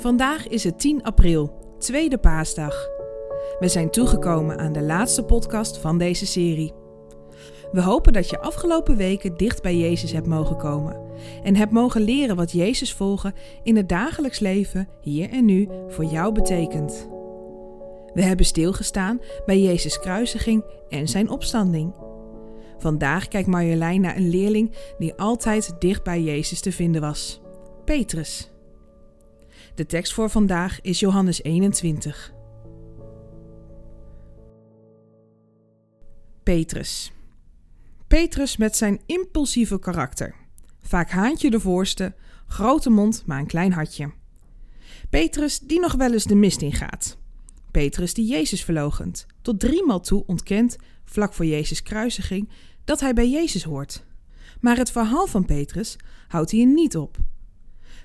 Vandaag is het 10 april, tweede paasdag. We zijn toegekomen aan de laatste podcast van deze serie. We hopen dat je afgelopen weken dicht bij Jezus hebt mogen komen en hebt mogen leren wat Jezus volgen in het dagelijks leven hier en nu voor jou betekent. We hebben stilgestaan bij Jezus' kruisiging en zijn opstanding. Vandaag kijkt Marjolein naar een leerling die altijd dicht bij Jezus te vinden was: Petrus. De tekst voor vandaag is Johannes 21. Petrus. Petrus met zijn impulsieve karakter. Vaak haantje de voorste, grote mond, maar een klein hartje. Petrus die nog wel eens de mist ingaat. Petrus die Jezus verlogent, tot driemaal toe ontkent, vlak voor Jezus' kruisiging, dat hij bij Jezus hoort. Maar het verhaal van Petrus houdt hier niet op.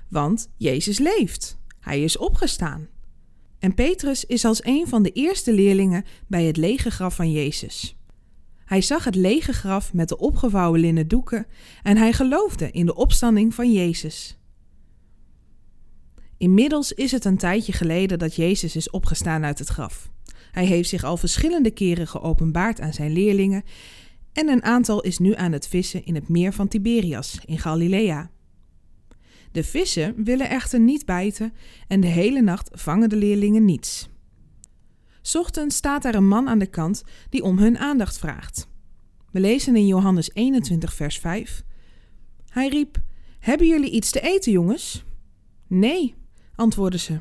Want Jezus leeft. Hij is opgestaan. En Petrus is als een van de eerste leerlingen bij het lege graf van Jezus. Hij zag het lege graf met de opgevouwen linnen doeken en hij geloofde in de opstanding van Jezus. Inmiddels is het een tijdje geleden dat Jezus is opgestaan uit het graf. Hij heeft zich al verschillende keren geopenbaard aan zijn leerlingen en een aantal is nu aan het vissen in het meer van Tiberias in Galilea. De vissen willen echter niet bijten en de hele nacht vangen de leerlingen niets. Ochtends staat daar een man aan de kant die om hun aandacht vraagt. We lezen in Johannes 21, vers 5. Hij riep: Hebben jullie iets te eten, jongens? Nee, antwoordden ze.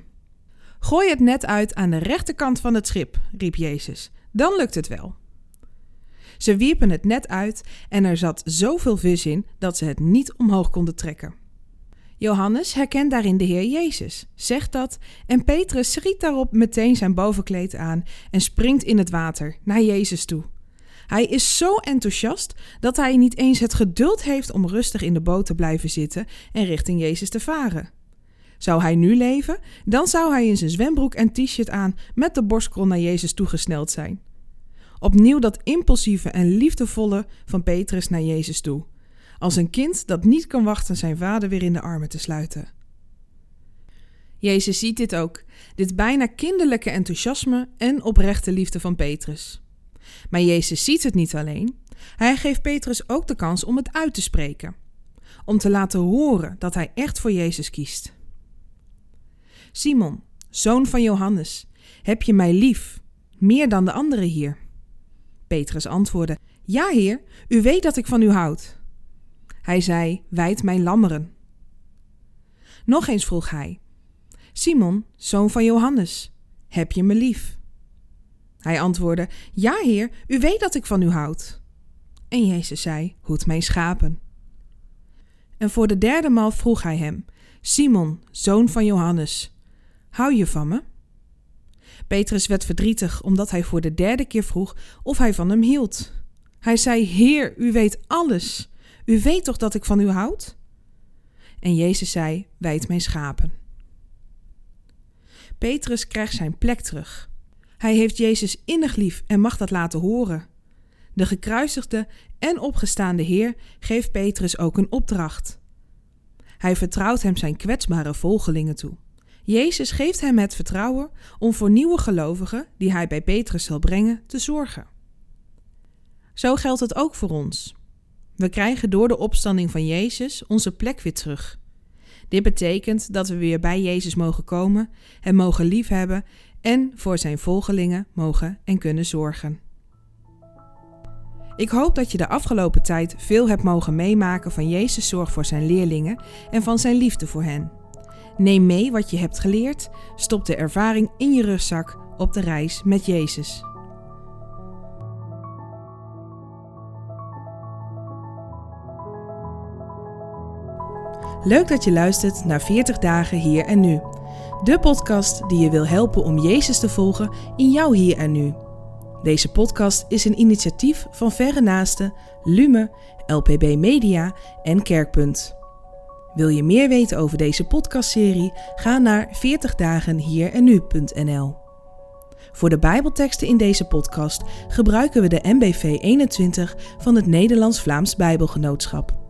Gooi het net uit aan de rechterkant van het schip, riep Jezus. Dan lukt het wel. Ze wierpen het net uit en er zat zoveel vis in dat ze het niet omhoog konden trekken. Johannes herkent daarin de Heer Jezus, zegt dat en Petrus schiet daarop meteen zijn bovenkleed aan en springt in het water naar Jezus toe. Hij is zo enthousiast dat hij niet eens het geduld heeft om rustig in de boot te blijven zitten en richting Jezus te varen. Zou hij nu leven, dan zou hij in zijn zwembroek en t-shirt aan met de borstkrol naar Jezus toegesneld zijn. Opnieuw dat impulsieve en liefdevolle van Petrus naar Jezus toe. Als een kind dat niet kan wachten zijn vader weer in de armen te sluiten. Jezus ziet dit ook, dit bijna kinderlijke enthousiasme en oprechte liefde van Petrus. Maar Jezus ziet het niet alleen, hij geeft Petrus ook de kans om het uit te spreken, om te laten horen dat hij echt voor Jezus kiest. Simon, zoon van Johannes, heb je mij lief, meer dan de anderen hier? Petrus antwoordde: Ja, heer, u weet dat ik van u houd. Hij zei: Wijd mijn lammeren. Nog eens vroeg hij: Simon, zoon van Johannes, heb je me lief? Hij antwoordde: Ja, heer, u weet dat ik van u houd. En Jezus zei: Hoed mijn schapen. En voor de derde maal vroeg hij hem: Simon, zoon van Johannes, hou je van me? Petrus werd verdrietig omdat hij voor de derde keer vroeg of hij van hem hield. Hij zei: Heer, u weet alles. U weet toch dat ik van u houd? En Jezus zei: Wijd mijn schapen. Petrus krijgt zijn plek terug. Hij heeft Jezus innig lief en mag dat laten horen. De gekruisigde en opgestaande Heer geeft Petrus ook een opdracht. Hij vertrouwt hem zijn kwetsbare volgelingen toe. Jezus geeft hem het vertrouwen om voor nieuwe gelovigen, die hij bij Petrus zal brengen, te zorgen. Zo geldt het ook voor ons. We krijgen door de opstanding van Jezus onze plek weer terug. Dit betekent dat we weer bij Jezus mogen komen, hem mogen liefhebben en voor zijn volgelingen mogen en kunnen zorgen. Ik hoop dat je de afgelopen tijd veel hebt mogen meemaken van Jezus' zorg voor zijn leerlingen en van zijn liefde voor hen. Neem mee wat je hebt geleerd, stop de ervaring in je rugzak op de reis met Jezus. Leuk dat je luistert naar 40 dagen hier en nu. De podcast die je wil helpen om Jezus te volgen in jouw hier en nu. Deze podcast is een initiatief van Verre Naasten, Lume, LPB Media en Kerkpunt. Wil je meer weten over deze podcastserie? Ga naar 40dagenhierennu.nl. Voor de Bijbelteksten in deze podcast gebruiken we de MBV 21 van het Nederlands-Vlaams Bijbelgenootschap.